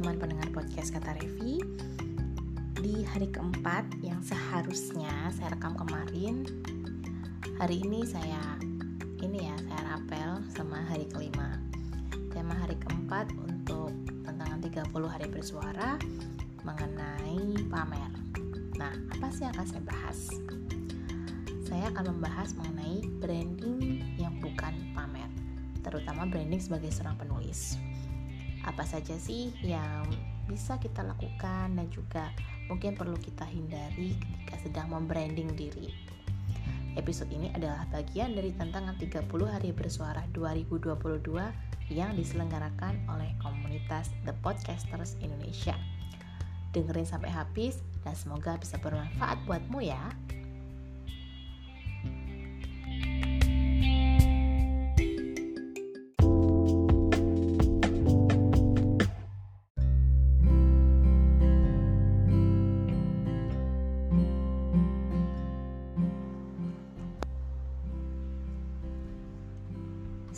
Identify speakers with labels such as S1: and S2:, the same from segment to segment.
S1: teman-teman pendengar podcast Kata Revi. Di hari keempat yang seharusnya saya rekam kemarin Hari ini saya ini ya saya rapel sama hari kelima. Tema hari keempat untuk tantangan 30 hari bersuara mengenai pamer. Nah apa sih yang akan saya bahas? Saya akan membahas mengenai branding yang bukan pamer Terutama branding sebagai seorang penulis apa saja sih yang bisa kita lakukan dan juga mungkin perlu kita hindari ketika sedang membranding diri. Episode ini adalah bagian dari tantangan 30 hari bersuara 2022 yang diselenggarakan oleh komunitas The Podcasters Indonesia. Dengerin sampai habis dan semoga bisa bermanfaat buatmu ya.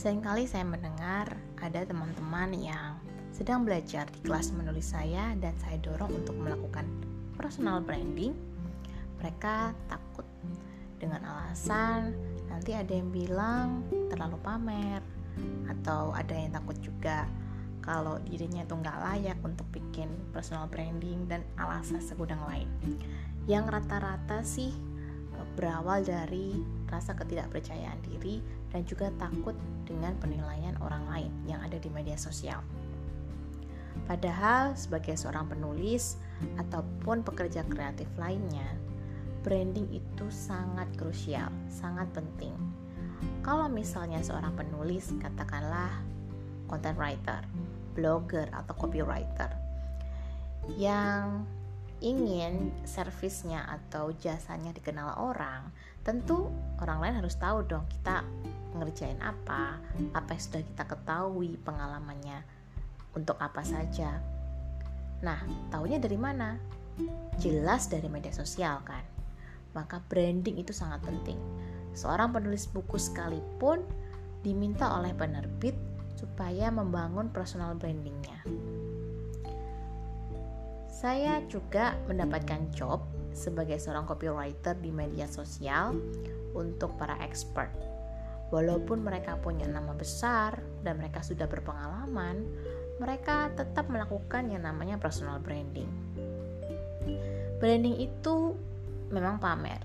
S1: Seringkali saya mendengar ada teman-teman yang sedang belajar di kelas menulis saya dan saya dorong untuk melakukan personal branding. Mereka takut dengan alasan nanti ada yang bilang terlalu pamer atau ada yang takut juga kalau dirinya itu nggak layak untuk bikin personal branding dan alasan segudang lain. Yang rata-rata sih berawal dari rasa ketidakpercayaan diri dan juga takut dengan penilaian orang lain yang ada di media sosial. Padahal sebagai seorang penulis ataupun pekerja kreatif lainnya, branding itu sangat krusial, sangat penting. Kalau misalnya seorang penulis, katakanlah content writer, blogger atau copywriter yang ingin servisnya atau jasanya dikenal orang, tentu orang lain harus tahu dong kita ngerjain apa, apa yang sudah kita ketahui pengalamannya untuk apa saja. Nah, taunya dari mana? Jelas dari media sosial kan. Maka branding itu sangat penting. Seorang penulis buku sekalipun diminta oleh penerbit supaya membangun personal brandingnya saya juga mendapatkan job sebagai seorang copywriter di media sosial untuk para expert. Walaupun mereka punya nama besar dan mereka sudah berpengalaman, mereka tetap melakukan yang namanya personal branding. Branding itu memang pamer,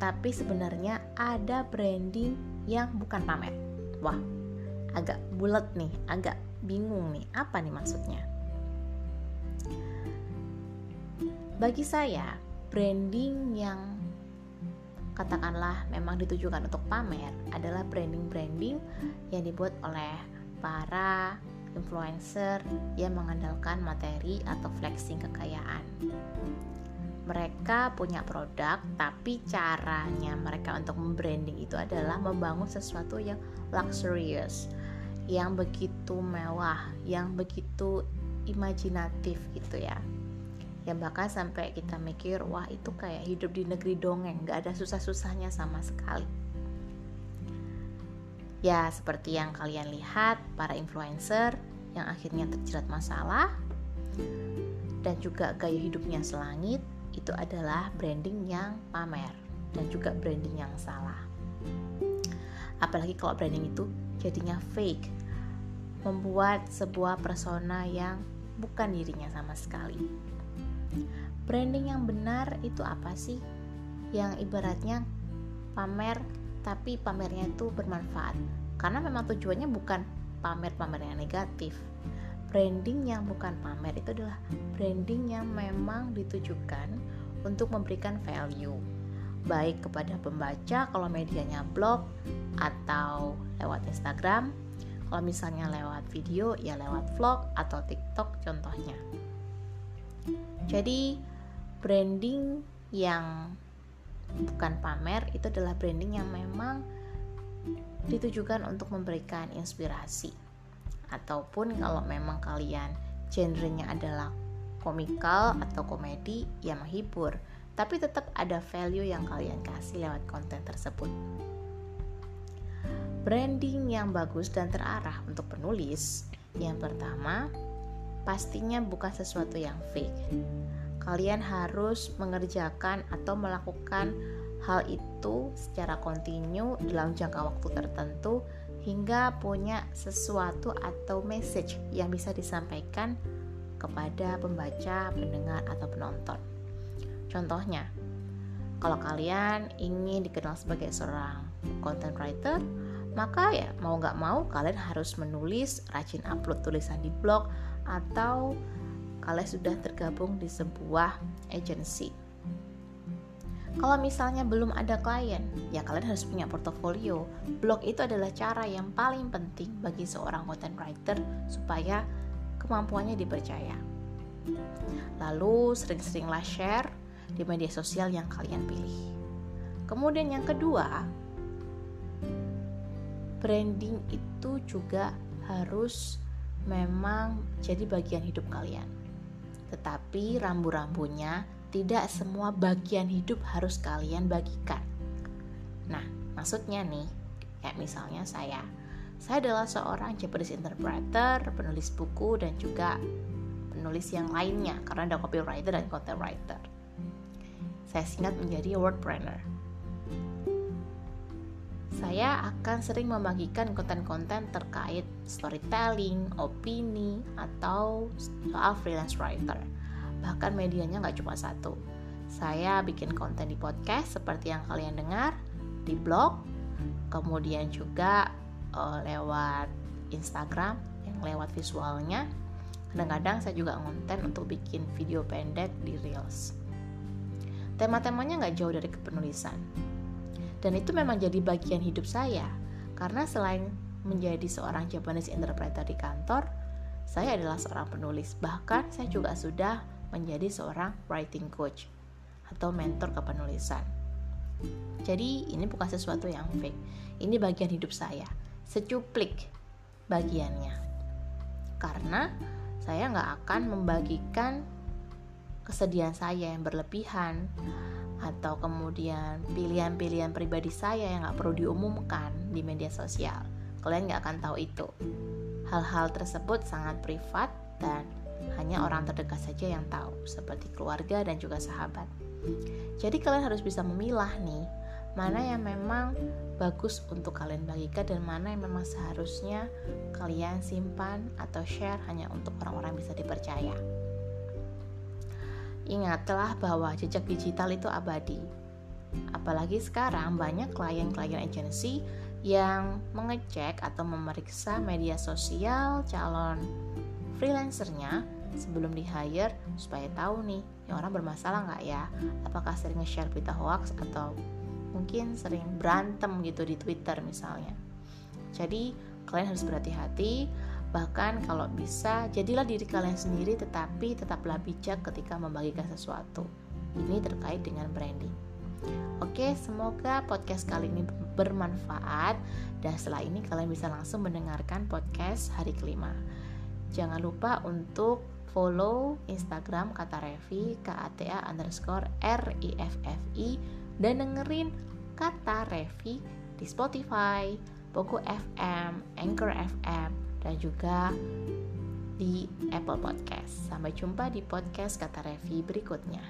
S1: tapi sebenarnya ada branding yang bukan pamer. Wah, agak bulat nih, agak bingung nih, apa nih maksudnya? Bagi saya, branding yang katakanlah memang ditujukan untuk pamer adalah branding-branding yang dibuat oleh para influencer yang mengandalkan materi atau flexing kekayaan. Mereka punya produk, tapi caranya mereka untuk membranding itu adalah membangun sesuatu yang luxurious, yang begitu mewah, yang begitu imajinatif gitu ya yang bahkan sampai kita mikir wah itu kayak hidup di negeri dongeng gak ada susah-susahnya sama sekali. Ya seperti yang kalian lihat para influencer yang akhirnya terjerat masalah dan juga gaya hidupnya selangit itu adalah branding yang pamer dan juga branding yang salah. Apalagi kalau branding itu jadinya fake membuat sebuah persona yang bukan dirinya sama sekali Branding yang benar itu apa sih? Yang ibaratnya pamer tapi pamernya itu bermanfaat. Karena memang tujuannya bukan pamer-pamer yang negatif. Branding yang bukan pamer itu adalah branding yang memang ditujukan untuk memberikan value baik kepada pembaca kalau medianya blog atau lewat Instagram kalau misalnya lewat video ya lewat vlog atau TikTok contohnya jadi branding yang bukan pamer itu adalah branding yang memang ditujukan untuk memberikan inspirasi. Ataupun kalau memang kalian genrenya adalah komikal atau komedi ya menghibur. Tapi tetap ada value yang kalian kasih lewat konten tersebut. Branding yang bagus dan terarah untuk penulis yang pertama pastinya bukan sesuatu yang fake. Kalian harus mengerjakan atau melakukan hal itu secara kontinu dalam jangka waktu tertentu hingga punya sesuatu atau message yang bisa disampaikan kepada pembaca, pendengar, atau penonton. Contohnya, kalau kalian ingin dikenal sebagai seorang content writer, maka ya mau nggak mau kalian harus menulis, rajin upload tulisan di blog, atau kalian sudah tergabung di sebuah agency kalau misalnya belum ada klien, ya kalian harus punya portofolio. Blog itu adalah cara yang paling penting bagi seorang content writer supaya kemampuannya dipercaya. Lalu sering-seringlah share di media sosial yang kalian pilih. Kemudian yang kedua, branding itu juga harus memang jadi bagian hidup kalian. Tetapi rambu-rambunya tidak semua bagian hidup harus kalian bagikan. Nah, maksudnya nih, kayak misalnya saya. Saya adalah seorang Japanese interpreter, penulis buku dan juga penulis yang lainnya karena ada copywriter dan content writer. Saya singkat menjadi wordpreneur. Akan sering membagikan konten-konten terkait storytelling, opini, atau soal freelance writer. Bahkan medianya nggak cuma satu. Saya bikin konten di podcast seperti yang kalian dengar di blog kemudian juga uh, lewat Instagram yang lewat visualnya. Kadang-kadang saya juga konten untuk bikin video pendek di Reels. Tema-temanya nggak jauh dari kepenulisan dan itu memang jadi bagian hidup saya karena selain menjadi seorang Japanese interpreter di kantor saya adalah seorang penulis bahkan saya juga sudah menjadi seorang writing coach atau mentor kepenulisan. Jadi ini bukan sesuatu yang fake. Ini bagian hidup saya, secuplik bagiannya. Karena saya nggak akan membagikan kesedihan saya yang berlebihan atau kemudian pilihan-pilihan pribadi saya yang nggak perlu diumumkan di media sosial. Kalian nggak akan tahu itu. Hal-hal tersebut sangat privat dan hanya orang terdekat saja yang tahu, seperti keluarga dan juga sahabat. Jadi kalian harus bisa memilah nih, mana yang memang bagus untuk kalian bagikan dan mana yang memang seharusnya kalian simpan atau share hanya untuk orang-orang bisa dipercaya. Ingatlah bahwa jejak digital itu abadi. Apalagi sekarang banyak klien-klien agensi yang mengecek atau memeriksa media sosial calon freelancernya sebelum di hire supaya tahu nih ya orang bermasalah nggak ya apakah sering nge-share berita hoax atau mungkin sering berantem gitu di Twitter misalnya jadi kalian harus berhati-hati bahkan kalau bisa jadilah diri kalian sendiri tetapi tetaplah bijak ketika membagikan sesuatu. Ini terkait dengan branding. Oke, semoga podcast kali ini bermanfaat. Dan setelah ini kalian bisa langsung mendengarkan podcast hari kelima. Jangan lupa untuk follow Instagram kata Revi KATA underscore R I F F I dan dengerin kata Revi di Spotify, Pogo FM, Anchor FM dan juga di Apple Podcast. Sampai jumpa di podcast kata Revi berikutnya.